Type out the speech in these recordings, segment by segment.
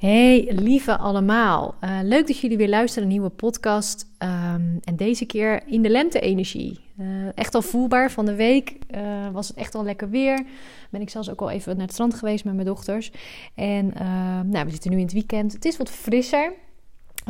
Hey, lieve allemaal. Uh, leuk dat jullie weer luisteren naar een nieuwe podcast. Um, en deze keer in de lente-energie. Uh, echt al voelbaar van de week. Uh, was het echt al lekker weer. Ben ik zelfs ook al even naar het strand geweest met mijn dochters. En nou, we zitten nu in het weekend. Het is wat frisser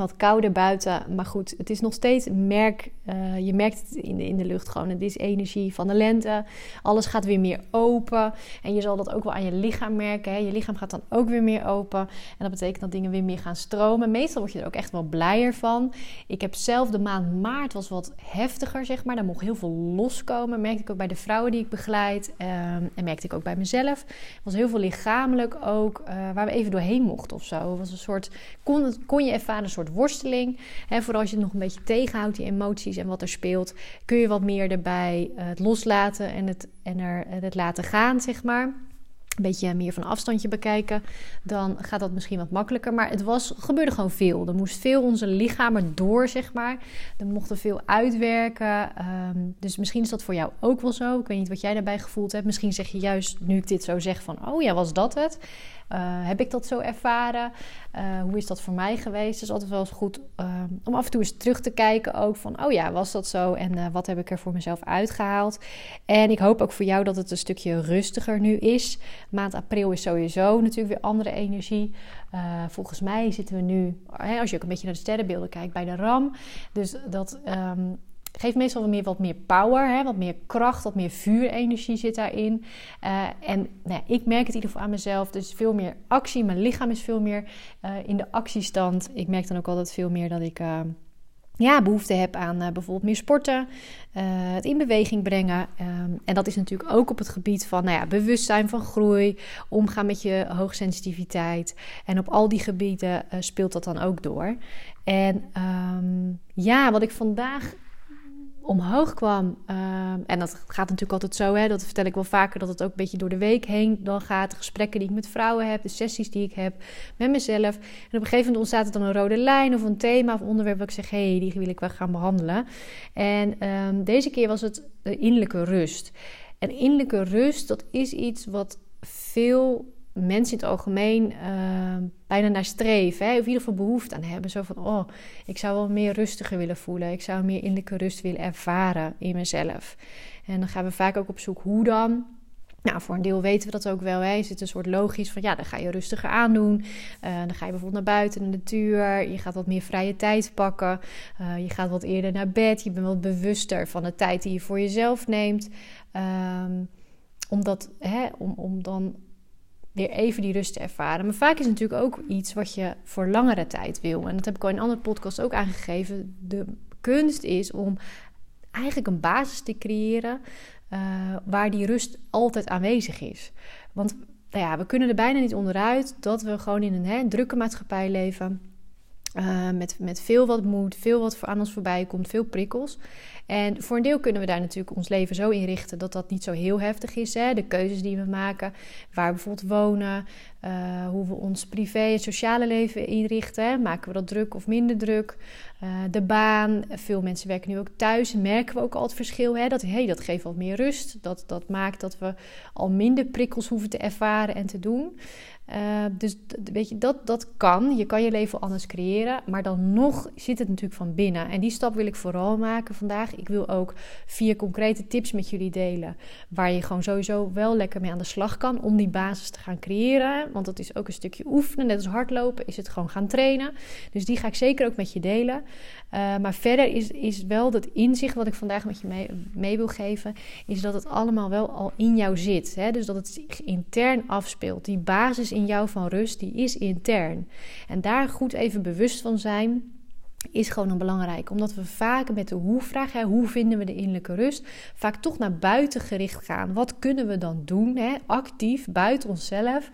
wat kouder buiten. Maar goed, het is nog steeds merk. Uh, je merkt het in de, in de lucht gewoon. Het is energie van de lente. Alles gaat weer meer open. En je zal dat ook wel aan je lichaam merken. Hè? Je lichaam gaat dan ook weer meer open. En dat betekent dat dingen weer meer gaan stromen. Meestal word je er ook echt wel blijer van. Ik heb zelf de maand maart was wat heftiger, zeg maar. Daar mocht heel veel loskomen. Merkte ik ook bij de vrouwen die ik begeleid. Um, en merkte ik ook bij mezelf. Was heel veel lichamelijk ook. Uh, waar we even doorheen mochten of zo. Was een soort. Kon, kon je ervaren een soort worsteling. En vooral als je het nog een beetje tegenhoudt, die emoties en wat er speelt, kun je wat meer erbij uh, het loslaten en het, en er, het laten gaan, zeg maar een beetje meer van afstandje bekijken, dan gaat dat misschien wat makkelijker. Maar het was, gebeurde gewoon veel. Er moest veel onze lichamen door, zeg maar. Er mochten veel uitwerken. Um, dus misschien is dat voor jou ook wel zo. Ik weet niet wat jij daarbij gevoeld hebt. Misschien zeg je juist, nu ik dit zo zeg, van... oh ja, was dat het? Uh, heb ik dat zo ervaren? Uh, hoe is dat voor mij geweest? Het is altijd wel eens goed uh, om af en toe eens terug te kijken ook van... oh ja, was dat zo? En wat heb ik er voor mezelf uitgehaald? En ik hoop ook voor jou dat het een stukje rustiger nu is. Maand april is sowieso natuurlijk weer andere energie. volgens mij zitten we nu, als je ook een beetje naar de sterrenbeelden kijkt, bij de RAM. Dus dat... Um, geeft meestal wat meer, wat meer power, hè? wat meer kracht, wat meer vuurenergie zit daarin. Uh, en nou, ik merk het in ieder geval aan mezelf. Dus veel meer actie. Mijn lichaam is veel meer uh, in de actiestand. Ik merk dan ook altijd veel meer dat ik uh, ja, behoefte heb aan bijvoorbeeld meer sporten. het in beweging brengen. Um, en dat is natuurlijk ook op het gebied van nou ja, bewustzijn van groei. Omgaan met je hoogsensitiviteit. En op al die gebieden speelt dat dan ook door. En um, ja, wat ik vandaag omhoog kwam. Ehm, en dat gaat natuurlijk altijd zo, hè, dat vertel ik wel vaker, dat het ook een beetje door de week heen dan gaat. De gesprekken die ik met vrouwen heb, de sessies die ik heb met mezelf. En op een gegeven moment ontstaat er dan een rode lijn of een thema of onderwerp waar ik zeg, hé, hey, die wil ik wel gaan behandelen. En um, deze keer was het de innerlijke rust. En innerlijke rust, dat is iets wat veel mensen in het algemeen uh, bijna naar streven. Hè? Of in ieder geval behoefte aan hebben. Zo van, oh, ik zou wel meer rustiger willen voelen. Ik zou meer innerlijke rust willen ervaren in mezelf. En dan gaan we vaak ook op zoek, hoe dan? Nou, voor een deel weten we dat ook wel. Hè? Is het een soort logisch van, ja, dan ga je rustiger aandoen. Uh, dan ga je bijvoorbeeld naar buiten, in de natuur. Je gaat wat meer vrije tijd pakken. Uh, je gaat wat eerder naar bed. Je bent wat bewuster van de tijd die je voor jezelf neemt. Um, omdat, hè, om, om dan even die rust te ervaren. Maar vaak is natuurlijk ook iets wat je voor langere tijd wil. En dat heb ik al in een andere podcast ook aangegeven. De kunst is om eigenlijk een basis te creëren uh, waar die rust altijd aanwezig is. Want nou ja, we kunnen er bijna niet onderuit dat we gewoon in een hè, drukke maatschappij leven. Uh, met, met veel wat moet, veel wat aan ons voorbij komt, veel prikkels. En voor een deel kunnen we daar natuurlijk ons leven zo inrichten dat dat niet zo heel heftig is. Hè? De keuzes die we maken, waar we bijvoorbeeld wonen, uh, hoe we ons privé en sociale leven inrichten. Maken we dat druk of minder druk? Uh, de baan, veel mensen werken nu ook thuis. Merken we ook al het verschil. Hè? Dat, hey, dat geeft wat meer rust. Dat, dat maakt dat we al minder prikkels hoeven te ervaren en te doen. Uh, dus weet je, dat, dat kan. Je kan je leven anders creëren. Maar dan nog zit het natuurlijk van binnen. En die stap wil ik vooral maken vandaag. Ik wil ook vier concrete tips met jullie delen. Waar je gewoon sowieso wel lekker mee aan de slag kan. Om die basis te gaan creëren. Want dat is ook een stukje oefenen. Net als hardlopen is het gewoon gaan trainen. Dus die ga ik zeker ook met je delen. Uh, maar verder is, is wel dat inzicht wat ik vandaag met je mee, mee wil geven. Is dat het allemaal wel al in jou zit. Hè? Dus dat het zich intern afspeelt. Die basis in in jou van rust, die is intern. En daar goed even bewust van zijn is gewoon een belangrijk. Omdat we vaak met de hoe-vraag, hoe vinden we de innerlijke rust, vaak toch naar buiten gericht gaan. Wat kunnen we dan doen, hè, actief, buiten onszelf,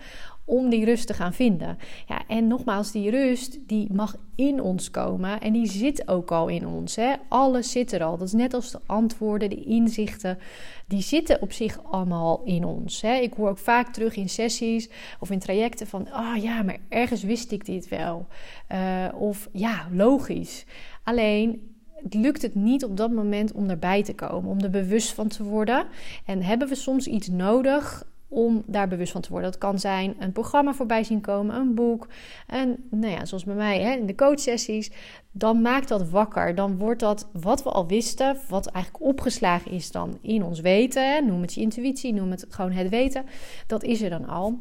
om die rust te gaan vinden. Ja, en nogmaals, die rust die mag in ons komen en die zit ook al in ons. Hè? Alles zit er al. Dat is net als de antwoorden, de inzichten, die zitten op zich allemaal in ons. Hè? Ik hoor ook vaak terug in sessies of in trajecten van, ah oh ja, maar ergens wist ik dit wel. Uh, of ja, logisch. Alleen lukt het niet op dat moment om erbij te komen, om er bewust van te worden. En hebben we soms iets nodig om daar bewust van te worden. Dat kan zijn een programma voorbij zien komen, een boek. En nou ja, zoals bij mij hè, in de coachsessies. Dan maakt dat wakker. Dan wordt dat wat we al wisten, wat eigenlijk opgeslagen is dan in ons weten. Noem het je intuïtie, noem het gewoon het weten. Dat is er dan al.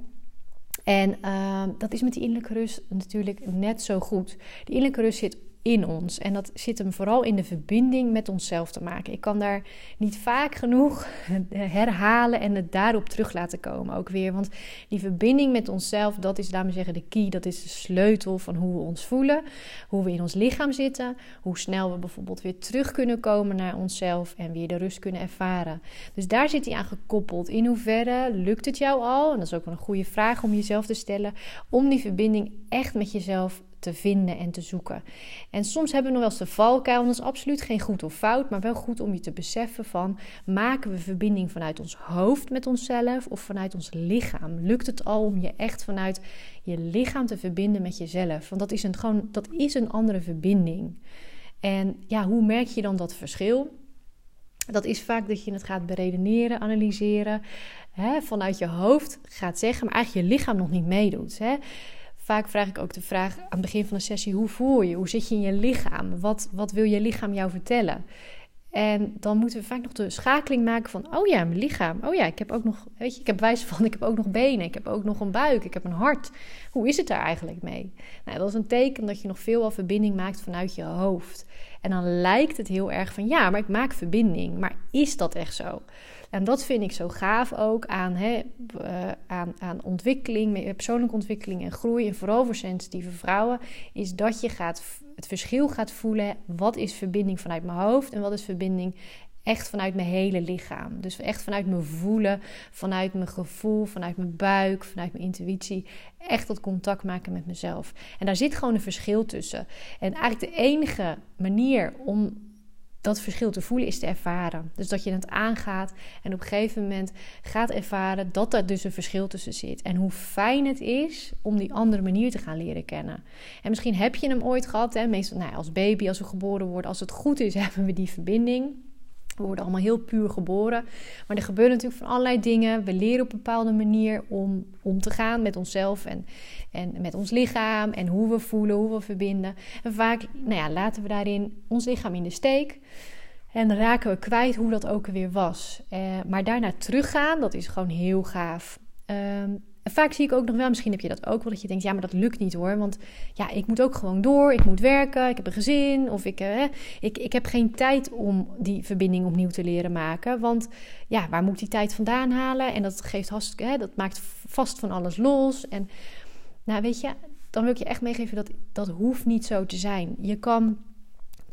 En uh, dat is met die innerlijke rust natuurlijk net zo goed. Die innerlijke rust zit in ons. En dat zit hem vooral in de verbinding met onszelf te maken. Ik kan daar niet vaak genoeg herhalen en het daarop terug laten komen ook weer. Want die verbinding met onszelf, dat is, laten we zeggen, de key. Dat is de sleutel van hoe we ons voelen, hoe we in ons lichaam zitten, hoe snel we bijvoorbeeld weer terug kunnen komen naar onszelf en weer de rust kunnen ervaren. Dus daar zit hij aan gekoppeld. In hoeverre lukt het jou al? En dat is ook wel een goede vraag om jezelf te stellen. Om die verbinding echt met jezelf te vinden en te zoeken. En soms hebben we nog wel eens de valkuil, en dat is absoluut geen goed of fout, maar wel goed om je te beseffen van, maken we verbinding vanuit ons hoofd met onszelf of vanuit ons lichaam? Lukt het al om je echt vanuit je lichaam te verbinden met jezelf? Want dat is een, gewoon, dat is een andere verbinding. En ja, hoe merk je dan dat verschil? Dat is vaak dat je het gaat beredeneren, analyseren, hè, vanuit je hoofd gaat zeggen, maar eigenlijk je lichaam nog niet meedoet. Hè. Vaak vraag ik ook de vraag aan het begin van de sessie: hoe voel je? Hoe zit je in je lichaam? Wat, wat wil je lichaam jou vertellen? En dan moeten we vaak nog de schakeling maken van: oh ja, mijn lichaam. Oh ja, ik heb ook nog, weet je, ik heb wijze van: ik heb ook nog benen, ik heb ook nog een buik, ik heb een hart. Hoe is het daar eigenlijk mee? Nou, dat is een teken dat je nog veel al verbinding maakt vanuit je hoofd. En dan lijkt het heel erg van: ja, maar ik maak verbinding. Maar is dat echt zo? En dat vind ik zo gaaf ook aan, hè, uh, aan, aan ontwikkeling, persoonlijke ontwikkeling en groei. En vooral voor sensitieve vrouwen, is dat je gaat, het verschil gaat voelen. Wat is verbinding vanuit mijn hoofd en wat is verbinding echt vanuit mijn hele lichaam. Dus echt vanuit mijn voelen, vanuit mijn gevoel, vanuit mijn buik, vanuit mijn intuïtie. Echt dat contact maken met mezelf. En daar zit gewoon een verschil tussen. En eigenlijk de enige manier om dat verschil te voelen is te ervaren. Dus dat je het aangaat en op een gegeven moment gaat ervaren dat er dus een verschil tussen zit. En hoe fijn het is om die andere manier te gaan leren kennen. En misschien heb je hem ooit gehad, hè? meestal nou, als baby, als we geboren worden. Als het goed is, hebben we die verbinding. We worden allemaal heel puur geboren. Maar er gebeuren natuurlijk van allerlei dingen. We leren op een bepaalde manier om om te gaan met onszelf en, en met ons lichaam. En hoe we voelen, hoe we verbinden. En vaak nou ja, laten we daarin ons lichaam in de steek. En raken we kwijt hoe dat ook weer was. Uh, maar daarna teruggaan, dat is gewoon heel gaaf. Um, vaak zie ik ook nog wel, misschien heb je dat ook wel, dat je denkt, ja, maar dat lukt niet hoor. Want ja, ik moet ook gewoon door, ik moet werken, ik heb een gezin. Of ik, eh, ik, ik heb geen tijd om die verbinding opnieuw te leren maken. Want ja, waar moet ik die tijd vandaan halen? En dat geeft hè, dat maakt vast van alles los. En nou, weet je, dan wil ik je echt meegeven dat dat hoeft niet zo te zijn. Je kan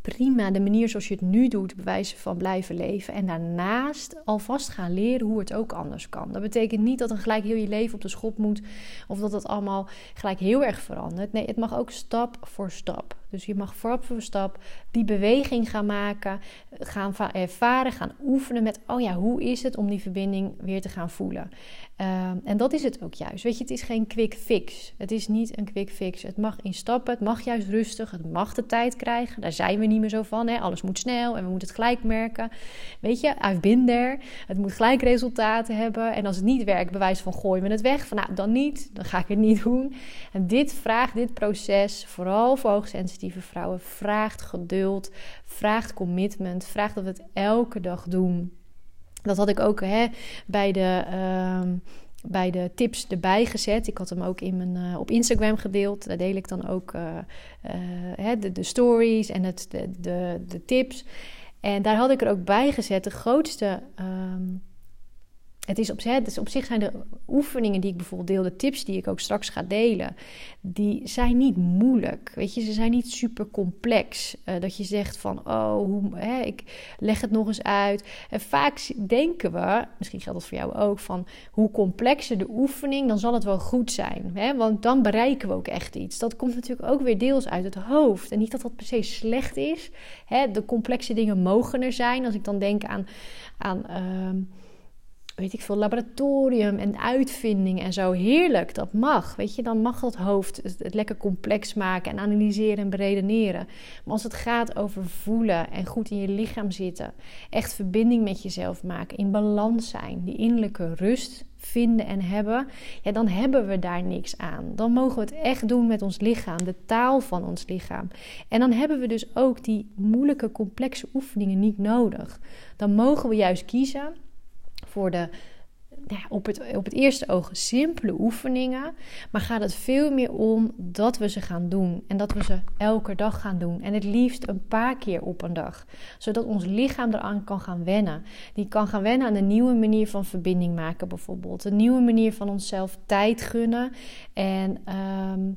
prima de manier zoals je het nu doet bewijzen van blijven leven. En daarnaast alvast gaan leren hoe het ook anders kan. Dat betekent niet dat dan gelijk heel je leven op de schop moet. Of dat het allemaal gelijk heel erg verandert. Nee, het mag ook stap voor stap. Dus je mag stap voor stap die beweging gaan maken, gaan ervaren, gaan oefenen met, oh ja, hoe is het om die verbinding weer te gaan voelen? Ehm, en dat is het ook juist. Weet je, het is geen quick fix. Het is niet een quick fix. Het mag in stappen, het mag juist rustig, het mag de tijd krijgen. Daar zijn we niet meer zo van. Hè? Alles moet snel en we moeten het gelijk merken. Weet je, I've been. Het moet gelijk resultaten hebben. En als het niet werkt, bewijs van gooien we het weg. Van nou, dan niet, dan ga ik het niet doen. En dit vraagt, dit proces, vooral voor vrouwen, vraagt geduld, vraagt commitment, vraagt dat we het elke dag doen. Dat had ik ook hè, bij de. Uh, bij de tips erbij gezet. Ik had hem ook in mijn, uh, op Instagram gedeeld. Daar deel ik dan ook uh, uh, de, de, stories en het, de, de, de, tips. En daar had ik er ook bij gezet de grootste um, het is, op, op zich zijn de oefeningen die ik bijvoorbeeld deel, de tips die ik ook straks ga delen, die zijn niet moeilijk. Weet je, ze zijn niet super complex. Uh, dat je zegt van, oh, hoe, hè, ik leg het nog eens uit. En vaak denken we, misschien geldt dat voor jou ook, van hoe complexer de oefening, dan zal het wel goed zijn. Hè? Want dan bereiken we ook echt iets. Dat komt natuurlijk ook weer deels uit het hoofd. En niet dat dat per se slecht is. Hè? De complexe dingen mogen er zijn. Als ik dan denk aan. aan uh, weet ik veel, laboratorium en uitvindingen en zo. Heerlijk, dat mag. Weet je, dan mag dat hoofd het, lekker complex maken en analyseren en beredeneren. Maar als het gaat over voelen en goed in je lichaam zitten, echt verbinding met jezelf maken, in balans zijn, die innerlijke rust vinden en hebben, ja, dan hebben we daar niks aan. Dan mogen we het echt doen met ons lichaam, de taal van ons lichaam. En dan hebben we dus ook die moeilijke, complexe oefeningen niet nodig. Dan mogen we juist kiezen voor de ja, op, het, op het eerste oog simpele oefeningen. Maar gaat het veel meer om dat we ze gaan doen. En dat we ze elke dag gaan doen. En het liefst een paar keer op een dag. Zodat ons lichaam eraan kan gaan wennen. Die kan gaan wennen aan een nieuwe manier van verbinding maken, bijvoorbeeld. Een nieuwe manier van onszelf tijd gunnen. En. Ehm,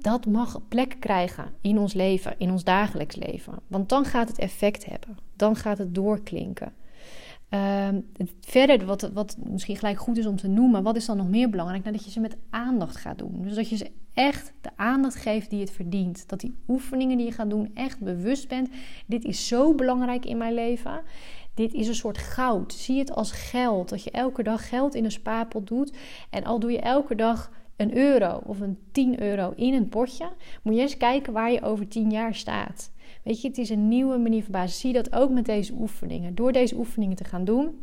dat mag plek krijgen in ons leven, in ons dagelijks leven. Want dan gaat het effect hebben. Dan gaat het doorklinken. Um, verder, wat, wat misschien gelijk goed is om te noemen, wat is dan nog meer belangrijk? Nou, dat je ze met aandacht gaat doen. Dus dat je ze echt de aandacht geeft die het verdient. Dat die oefeningen die je gaat doen echt bewust bent. Dit is zo belangrijk in mijn leven. Dit is een soort goud. Zie het als geld. Dat je elke dag geld in een spaarpot doet. En al doe je elke dag een euro of een 10 euro in een potje, moet je eens kijken waar je over 10 jaar staat. Weet je, het is een nieuwe manier van basis. Zie dat ook met deze oefeningen. Door deze oefeningen te gaan doen,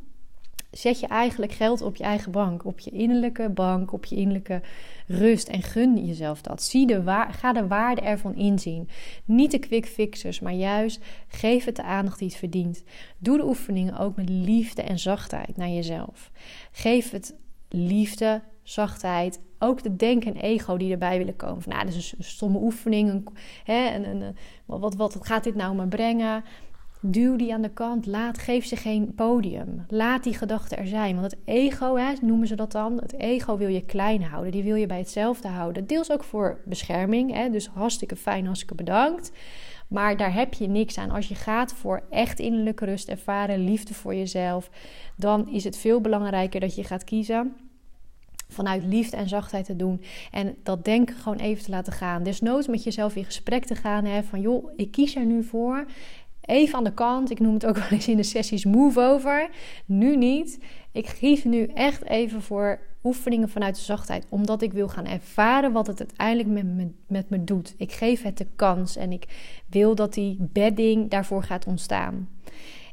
zet je eigenlijk geld op je eigen bank, op je innerlijke bank, op je innerlijke rust en gun jezelf dat. Zie de waar, ga de waarde ervan inzien. Niet de quick fixers, maar juist geef het de aandacht die het verdient. Doe de oefeningen ook met liefde en zachtheid naar jezelf. Geef het liefde, zachtheid, ook de denken en ego die erbij willen komen. Nou, dat is een stomme oefening. Een, hè, en, wat, wat gaat dit nou me brengen? Duw die aan de kant. Laat, geef ze geen podium. Laat die gedachten er zijn. Want het ego, hè, noemen ze dat dan. Het ego wil je klein houden. Die wil je bij hetzelfde houden. Deels ook voor bescherming. Hè, dus hartstikke fijn, hartstikke bedankt. Maar daar heb je niks aan. Als je gaat voor echt innerlijke rust ervaren, liefde voor jezelf, dan is het veel belangrijker dat je gaat kiezen vanuit liefde en zachtheid te doen. En dat denken gewoon even te laten gaan. Desnoods met jezelf in gesprek te gaan. Hè, van joh, ik kies er nu voor. Even aan de kant. Ik noem het ook wel eens in de sessies move over. Nu niet. Ik kies nu echt even voor oefeningen vanuit de zachtheid. Omdat ik wil gaan ervaren wat het uiteindelijk met me, met me doet. Ik geef het de kans en ik wil dat die bedding daarvoor gaat ontstaan.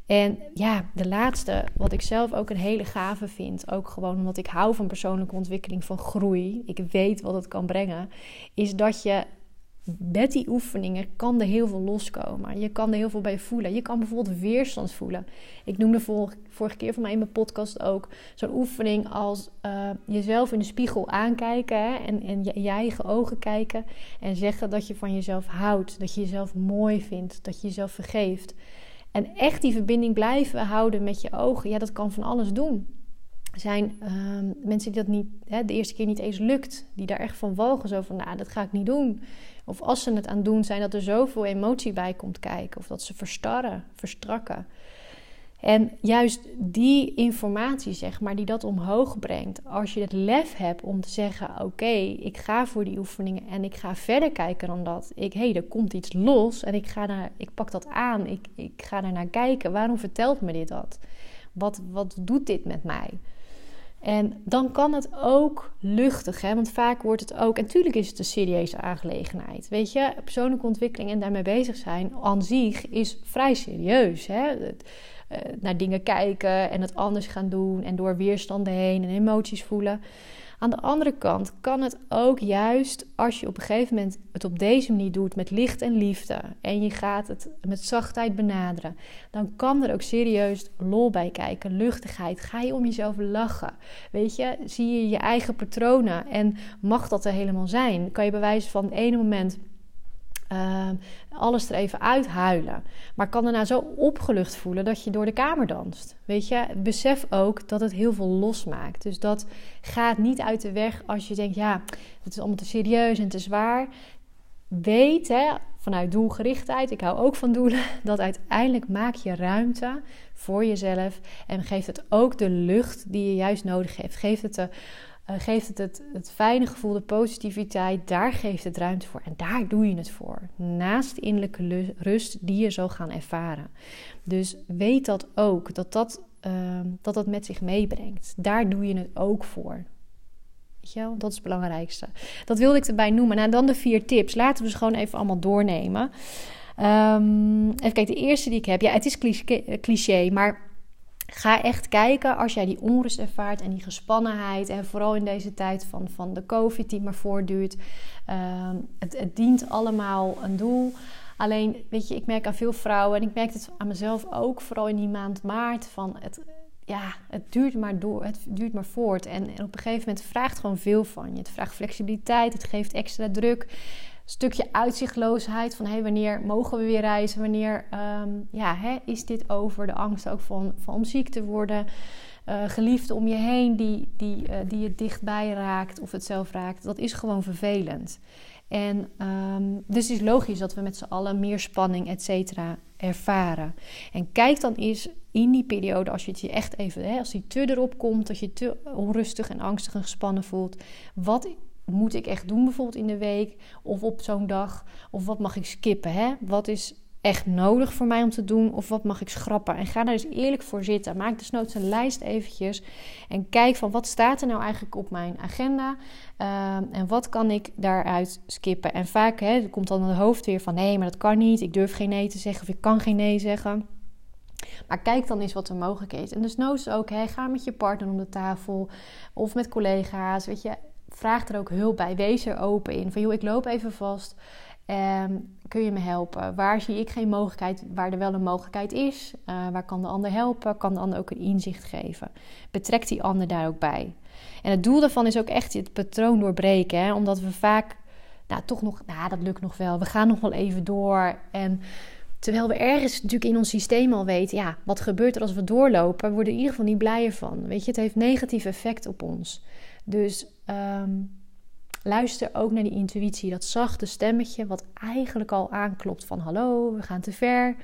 En ja, de laatste, wat ik zelf ook een hele gave vind, ook gewoon omdat ik hou van persoonlijke ontwikkeling, van groei, ik weet wat het kan brengen, is dat je met die oefeningen kan er heel veel loskomen. Je kan er heel veel bij voelen. Je kan bijvoorbeeld weerstand voelen. Ik noemde vorige keer van mij in mijn podcast ook zo'n oefening als uh, jezelf in de spiegel aankijken en, en je, je eigen ogen kijken en zeggen dat je van jezelf houdt, dat je jezelf mooi vindt, dat je jezelf vergeeft. En echt die verbinding blijven houden met je ogen, ja, dat kan van alles doen. Zijn ehm, mensen die dat niet, hè, de eerste keer niet eens lukt, die daar echt van walgen, zo van, nou, dat ga ik niet doen. Of als ze het aan doen zijn, dat er zoveel emotie bij komt kijken, of dat ze verstarren, verstrakken. En juist die informatie, zeg maar, die dat omhoog brengt, als je het lef hebt om te zeggen: Oké, ik ga voor die oefeningen en ik ga verder kijken dan dat. Ik, hé, hey, er komt iets los en ik, ga naar, ik pak dat aan, ik, ik ga er naar kijken. Waarom vertelt me dit dat? Wat, wat doet dit met mij? En dan kan het ook luchtig, hè? want vaak wordt het ook, en natuurlijk is het een serieuze aangelegenheid. Weet je, persoonlijke ontwikkeling en daarmee bezig zijn aan zich is vrij serieus. Hè? Uh, naar dingen kijken en het anders gaan doen en door weerstanden heen en emoties voelen. Aan de andere kant kan het ook juist als je op een gegeven moment het op deze manier doet met licht en liefde en je gaat het met zachtheid benaderen, dan kan er ook serieus lol bij kijken, luchtigheid. Ga je om jezelf lachen? Weet je, zie je je eigen patronen en mag dat er helemaal zijn? Kan je bewijzen van het ene moment uh, alles er even uithuilen. Maar kan daarna zo opgelucht voelen dat je door de kamer danst. Weet je, besef ook dat het heel veel losmaakt. Dus dat gaat niet uit de weg als je denkt, ja, het is allemaal te serieus en te zwaar. Weet hè, vanuit doelgerichtheid, ik hou ook van doelen, dat uiteindelijk maak je ruimte voor jezelf en geeft het ook de lucht die je juist nodig hebt. Geeft het de uh, geeft het, het het fijne gevoel, de positiviteit, daar geeft het ruimte voor. En daar doe je het voor. Naast de innerlijke rust die je zal gaan ervaren. Dus weet dat ook, dat dat, uh, dat, dat met zich meebrengt. Daar doe je het ook voor. Wel? Dat is het belangrijkste. Dat wilde ik erbij noemen. Nou, dan de vier tips. Laten we ze gewoon even allemaal doornemen. Um, even kijken, de eerste die ik heb. Ja, het is cliché, cliché maar Ga echt kijken als jij die onrust ervaart en die gespannenheid. En vooral in deze tijd van, van de COVID die maar voortduurt. Ehm, het, het dient allemaal een doel. Alleen, weet je, ik merk aan veel vrouwen en ik merk het aan mezelf ook, vooral in die maand maart, van het, ja, het duurt maar door, het duurt maar voort. En, en op een gegeven moment vraagt gewoon veel van je. Het vraagt flexibiliteit, het geeft extra druk stukje uitzichtloosheid van hey, wanneer mogen we weer reizen? Wanneer um, ja, hè, is dit over? De angst ook van, van om ziek te worden. Uh, geliefden om je heen die, die, uh, die je dichtbij raakt of het zelf raakt. Dat is gewoon vervelend. En um, dus is logisch dat we met z'n allen meer spanning, et cetera, ervaren. En kijk dan eens in die periode, als je het je echt even, hè, als die te erop komt, dat je te onrustig en angstig en gespannen voelt. Wat moet ik echt doen bijvoorbeeld in de week of op zo'n dag? Of wat mag ik skippen? Hè? Wat is echt nodig voor mij om te doen of wat mag ik schrappen? En ga daar dus eerlijk voor zitten. Maak nooit een lijst eventjes en kijk van wat staat er nou eigenlijk op mijn agenda uh, en wat kan ik daaruit skippen? En vaak hè, komt dan het hoofd weer van nee, maar dat kan niet. Ik durf geen nee te zeggen of ik kan geen nee zeggen. Maar kijk dan eens wat er mogelijk is. En dus noods ook, hè, ga met je partner om de tafel of met collega's. Weet je, vraag er ook hulp bij. Wees er open in. Van joh, ik loop even vast. Um, kun je me helpen? Waar zie ik geen mogelijkheid, waar er wel een mogelijkheid is? Uh, waar kan de ander helpen? Kan de ander ook een inzicht geven? Betrek die ander daar ook bij. En het doel daarvan is ook echt het patroon doorbreken. Hè? Omdat we vaak, nou toch nog, nou dat lukt nog wel. We gaan nog wel even door. En terwijl we ergens natuurlijk in ons systeem al weten, ja, wat gebeurt er als we doorlopen? We worden in ieder geval niet blijer van. Weet je, het heeft negatief effect op ons. Dus um, luister ook naar die intuïtie, dat zachte stemmetje, wat eigenlijk al aanklopt van hallo, we gaan te ver,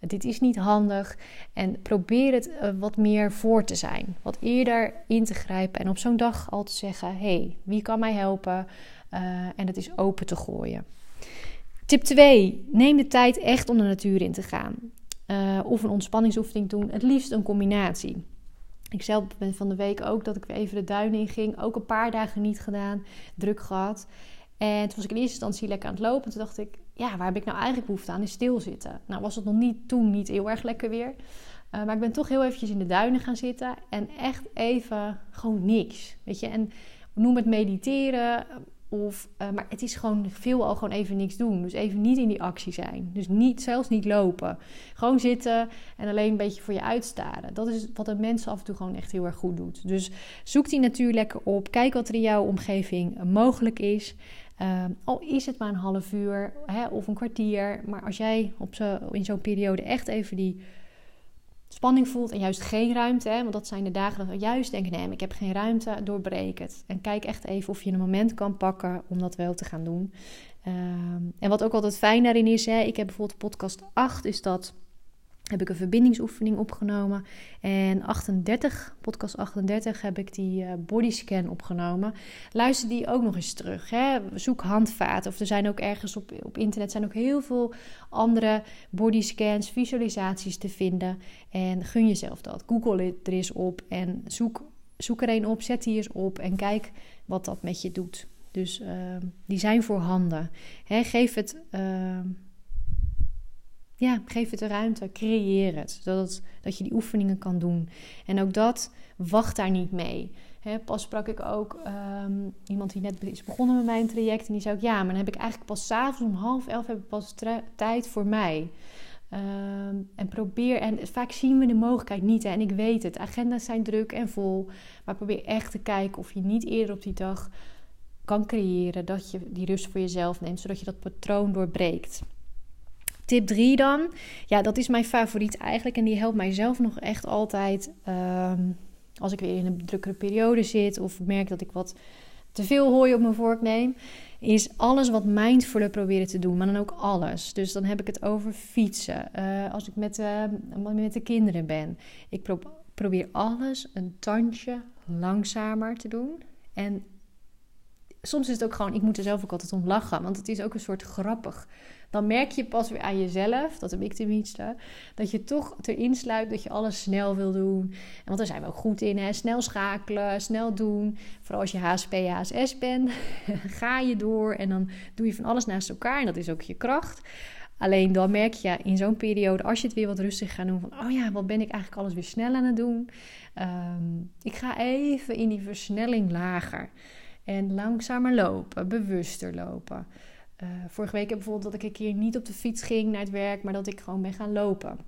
dit is niet handig. En probeer het uh, wat meer voor te zijn, wat eerder in te grijpen en op zo'n dag al te zeggen: hey, wie kan mij helpen? Uh, en het is open te gooien. Tip 2. Neem de tijd echt om de natuur in te gaan. Uh, of een ontspanningsoefening doen. Het liefst een combinatie. Ik zelf ben van de week ook dat ik weer even de duinen in ging. Ook een paar dagen niet gedaan. Druk gehad. En toen was ik in eerste instantie lekker aan het lopen. En toen dacht ik, ja, waar heb ik nou eigenlijk behoefte aan? Is stilzitten. Nou was het nog niet toen niet heel erg lekker weer. Uh, maar ik ben toch heel eventjes in de duinen gaan zitten. En echt even gewoon niks. Weet je, en noem het mediteren. Of, uh, maar het is gewoon veel al gewoon even niks doen. Dus even niet in die actie zijn. Dus niet, zelfs niet lopen. Gewoon zitten en alleen een beetje voor je uitstaren. Dat is wat een mens af en toe gewoon echt heel erg goed doet. Dus zoek die natuur lekker op. Kijk wat er in jouw omgeving mogelijk is. Uh, al is het maar een half uur hè, of een kwartier. Maar als jij op zo, in zo'n periode echt even die spanning voelt en juist geen ruimte. Hè? Want dat zijn de dagen dat we juist denken: nee, ik heb geen ruimte, doorbreek het. En kijk echt even of je een moment kan pakken om dat wel te gaan doen. Um, en wat ook altijd fijn daarin is, hè, ik heb bijvoorbeeld podcast 8, is dat heb ik een verbindingsoefening opgenomen. En 38, podcast 38, heb ik die uh, bodyscan opgenomen. Luister die ook nog eens terug. Hè? Zoek handvaten. Of er zijn ook ergens op, op internet zijn ook heel veel andere bodyscans, visualisaties te vinden. En gun jezelf dat. Google het er eens op en zoek, zoek er een op. Zet die eens op en kijk wat dat met je doet. Dus uh, die zijn voorhanden. Hè? Geef het... Uh, ja, geef het de ruimte, creëer het. Zodat dat je die oefeningen kan doen. En ook dat, wacht daar niet mee. Pas sprak ik ook um, iemand die net is begonnen met mijn traject. En die zei ook, ja, maar dan heb ik eigenlijk pas s'avonds om half elf heb ik pas tijd voor mij. Um, en probeer, en vaak zien we de mogelijkheid niet. Hè, en ik weet het, agenda's zijn druk en vol. Maar probeer echt te kijken of je niet eerder op die dag kan creëren. Dat je die rust voor jezelf neemt, zodat je dat patroon doorbreekt. Tip 3 dan. Ja, dat is mijn favoriet eigenlijk. En die helpt mij zelf nog echt altijd. Um, als ik weer in een drukkere periode zit. Of merk dat ik wat te veel hooi op mijn vork neem. Is alles wat mindfuller proberen te doen. Maar dan ook alles. Dus dan heb ik het over fietsen. Uh, als ik met, met de kinderen ben. Ik pro probeer alles een tandje langzamer te doen. En soms is het ook gewoon, ik moet er zelf ook altijd om lachen. Want het is ook een soort grappig dan merk je pas weer aan jezelf, dat heb ik tenminste, dat je toch erin sluit dat je alles snel wil doen. En want daar zijn we ook goed in, hè? snel schakelen, snel doen. Vooral als je HSP, HSS bent, ga je door en dan doe je van alles naast elkaar en dat is ook je kracht. Alleen dan merk je in zo'n periode, als je het weer wat rustig gaat doen, van oh ja, wat ben ik eigenlijk alles weer snel aan het doen. Ehm, ik ga even in die versnelling lager en langzamer lopen, bewuster lopen. Uh, vorige week heb bijvoorbeeld dat ik een keer niet op de fiets ging naar het werk, maar dat ik gewoon ben gaan lopen.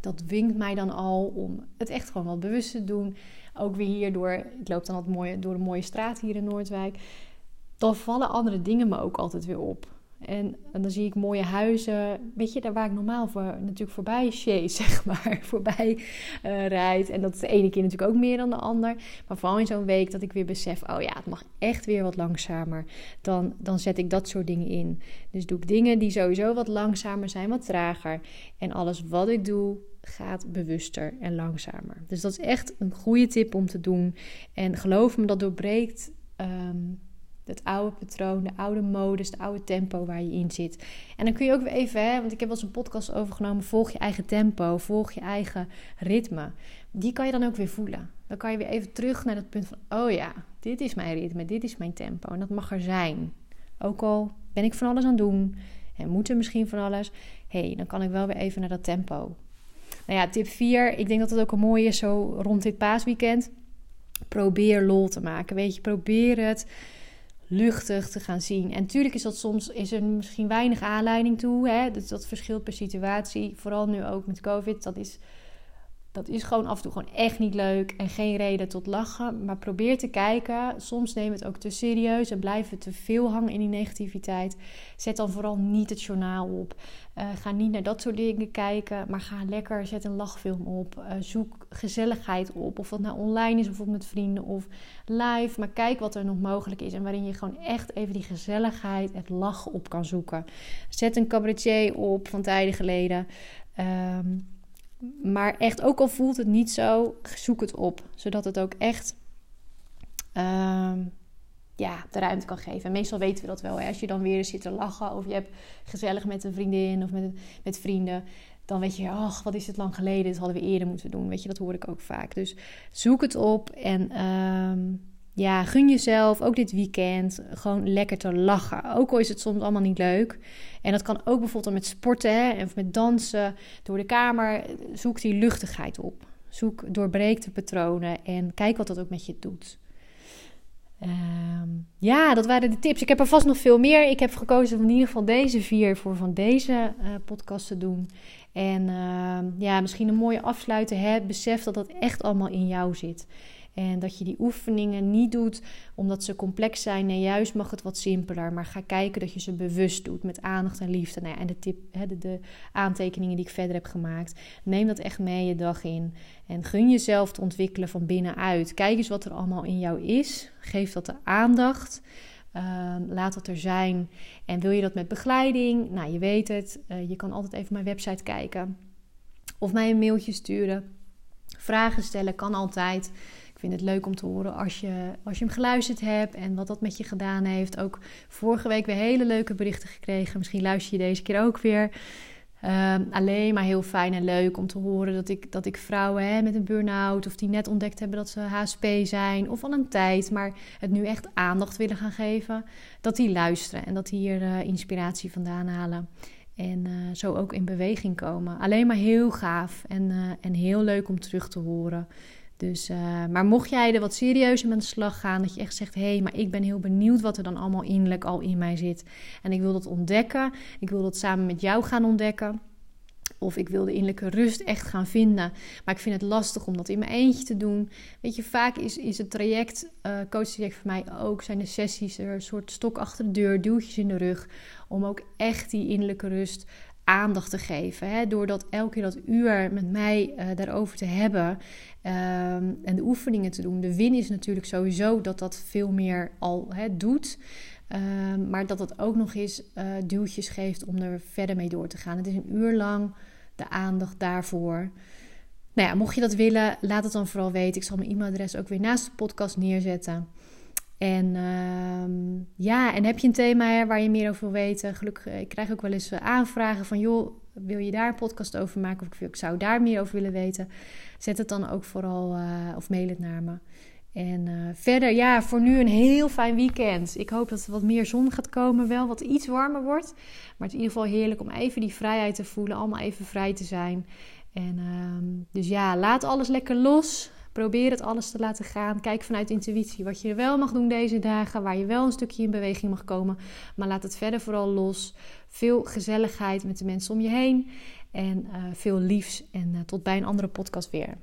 Dat winkt mij dan al om het echt gewoon wat bewust te doen. Ook weer hier door, ik loop dan altijd mooi, door de mooie straat hier in Noordwijk. Dan vallen andere dingen me ook altijd weer op. En, en, dan zie ik mooie huizen. Weet je, daar waar ik normaal voor, natuurlijk voorbij chase, zeg maar. Voorbij uh, rijd. En dat is de ene keer natuurlijk ook meer dan de ander. Maar vooral in zo'n week dat ik weer besef: oh ja, het mag echt weer wat langzamer. Dan, dan zet ik dat soort dingen in. Dus doe ik dingen die sowieso wat langzamer zijn, wat trager. En alles wat ik doe, gaat bewuster en langzamer. Dus dat is echt een goede tip om te doen. En geloof me, dat doorbreekt. Um, het oude patroon, de oude modus, de oude tempo waar je in zit. En dan kun je ook weer even, hè, want ik heb wel eens een podcast overgenomen, volg je eigen tempo, volg je eigen ritme. Die kan je dan ook weer voelen. Dan kan je weer even terug naar dat punt van, oh ja, dit is mijn ritme, dit is mijn tempo. En dat mag er zijn. Ook al ben ik van alles aan het doen en moet er misschien van alles. hey, dan kan ik wel weer even naar dat tempo. Nou ja, tip 4, ik denk dat het ook een mooie is zo rond dit paasweekend. Probeer lol te maken. Weet je, probeer het luchtig te gaan zien. En natuurlijk is dat soms is er misschien weinig aanleiding toe. Hè? Dus dat verschilt per situatie. Vooral nu ook met COVID. Dat is dat is gewoon af en toe gewoon echt niet leuk en geen reden tot lachen. Maar probeer te kijken. Soms neem het ook te serieus en blijven te veel hangen in die negativiteit. Zet dan vooral niet het journaal op. Uh, ga niet naar dat soort dingen kijken, maar ga lekker, zet een lachfilm op. Uh, zoek gezelligheid op. Of dat nou online is, bijvoorbeeld met vrienden of live. Maar kijk wat er nog mogelijk is en waarin je gewoon echt even die gezelligheid, het lachen op kan zoeken. Zet een cabaretier op van tijden geleden. Um, maar echt, ook al voelt het niet zo, zoek het op. Zodat het ook echt uh, ja, de ruimte kan geven. En meestal weten we dat wel. Hè? Als je dan weer zit te lachen of je hebt gezellig met een vriendin of met, met vrienden. Dan weet je, ach, wat is het lang geleden. Dit hadden we eerder moeten doen. Weet je, dat hoor ik ook vaak. Dus zoek het op en... Uh, ja, gun jezelf ook dit weekend gewoon lekker te lachen. Ook al is het soms allemaal niet leuk. En dat kan ook bijvoorbeeld met sporten hè, of met dansen door de kamer. Zoek die luchtigheid op. Zoek doorbreekte patronen en kijk wat dat ook met je doet. Ehm, ja, dat waren de tips. Ik heb er vast nog veel meer. Ik heb gekozen om in ieder geval deze vier voor van deze uh, podcast te doen. En uh, ja, misschien een mooie afsluiten. Hè? Besef dat dat echt allemaal in jou zit. En dat je die oefeningen niet doet omdat ze complex zijn. Nee, juist mag het wat simpeler. Maar ga kijken dat je ze bewust doet met aandacht en liefde. Nou en de, tip, hè, de, de, aantekeningen die ik verder heb gemaakt. Neem dat echt mee je dag in. En gun jezelf te ontwikkelen van binnenuit. Kijk eens wat er allemaal in jou is. Geef dat de aandacht. Ehm, laat dat er zijn. En wil je dat met begeleiding? Nou, je weet het. Uh, je kan altijd even mijn website kijken. Of mij een mailtje sturen. Vragen stellen kan altijd. Ik vind het leuk om te horen als je, als je hem geluisterd hebt en wat dat met je gedaan heeft. Ook vorige week weer hele leuke berichten gekregen. Misschien luister je deze keer ook weer. Ehm, alleen maar heel fijn en leuk om te horen dat ik, dat ik vrouwen hè, met een burn-out of die net ontdekt hebben dat ze HSP zijn of al een tijd, maar het nu echt aandacht willen gaan geven, dat die luisteren en dat die hier uh, inspiratie vandaan halen. En uh, zo ook in beweging komen. Alleen maar heel gaaf en, uh, en heel leuk om terug te horen. Dus, uh, maar mocht jij er wat serieuzer met de slag gaan, dat je echt zegt: hé, hey, maar ik ben heel benieuwd wat er dan allemaal innerlijk al in mij zit. En ik wil dat ontdekken. Ik wil dat samen met jou gaan ontdekken. Of ik wil de innerlijke rust echt gaan vinden. Maar ik vind het lastig om dat in mijn eentje te doen. Weet je, vaak is, is het traject, uh, coachtraject voor mij ook, zijn de sessies een soort stok achter de deur, duwtjes in de rug. Om ook echt die innerlijke rust aandacht te geven. Hè? Door dat elke keer dat uur met mij uh, daarover te hebben ehm, en de oefeningen te doen. De win is natuurlijk sowieso dat dat veel meer al doet. Ehm, maar dat het ook nog eens uh, duwtjes geeft om er verder mee door te gaan. Het is een uur lang de aandacht daarvoor. Nou ja, mocht je dat willen, laat het dan vooral weten. Ik zal mijn e-mailadres ook weer naast de podcast neerzetten. En uh, ja, en heb je een thema waar je meer over wil weten? Gelukkig, eh, ik krijg ook wel eens eh, aanvragen van... joh, wil je daar een podcast over maken? Of ik, zou daar meer over willen weten. Zet het dan ook vooral, uh, of mail het naar me. En verder, ja, voor nu een heel fijn weekend. Ik hoop dat er wat meer zon gaat komen, wel wat iets warmer wordt. Maar het is in ieder geval heerlijk om even die vrijheid te voelen, allemaal even vrij te zijn. En uh, dus ja, laat alles lekker los. Probeer het alles te laten gaan. Kijk vanuit intuïtie wat je wel mag doen deze dagen. Waar je wel een stukje in beweging mag komen. Maar laat het verder vooral los. Veel gezelligheid met de mensen om je heen. En uh, veel liefs. En uh, tot bij een andere podcast weer.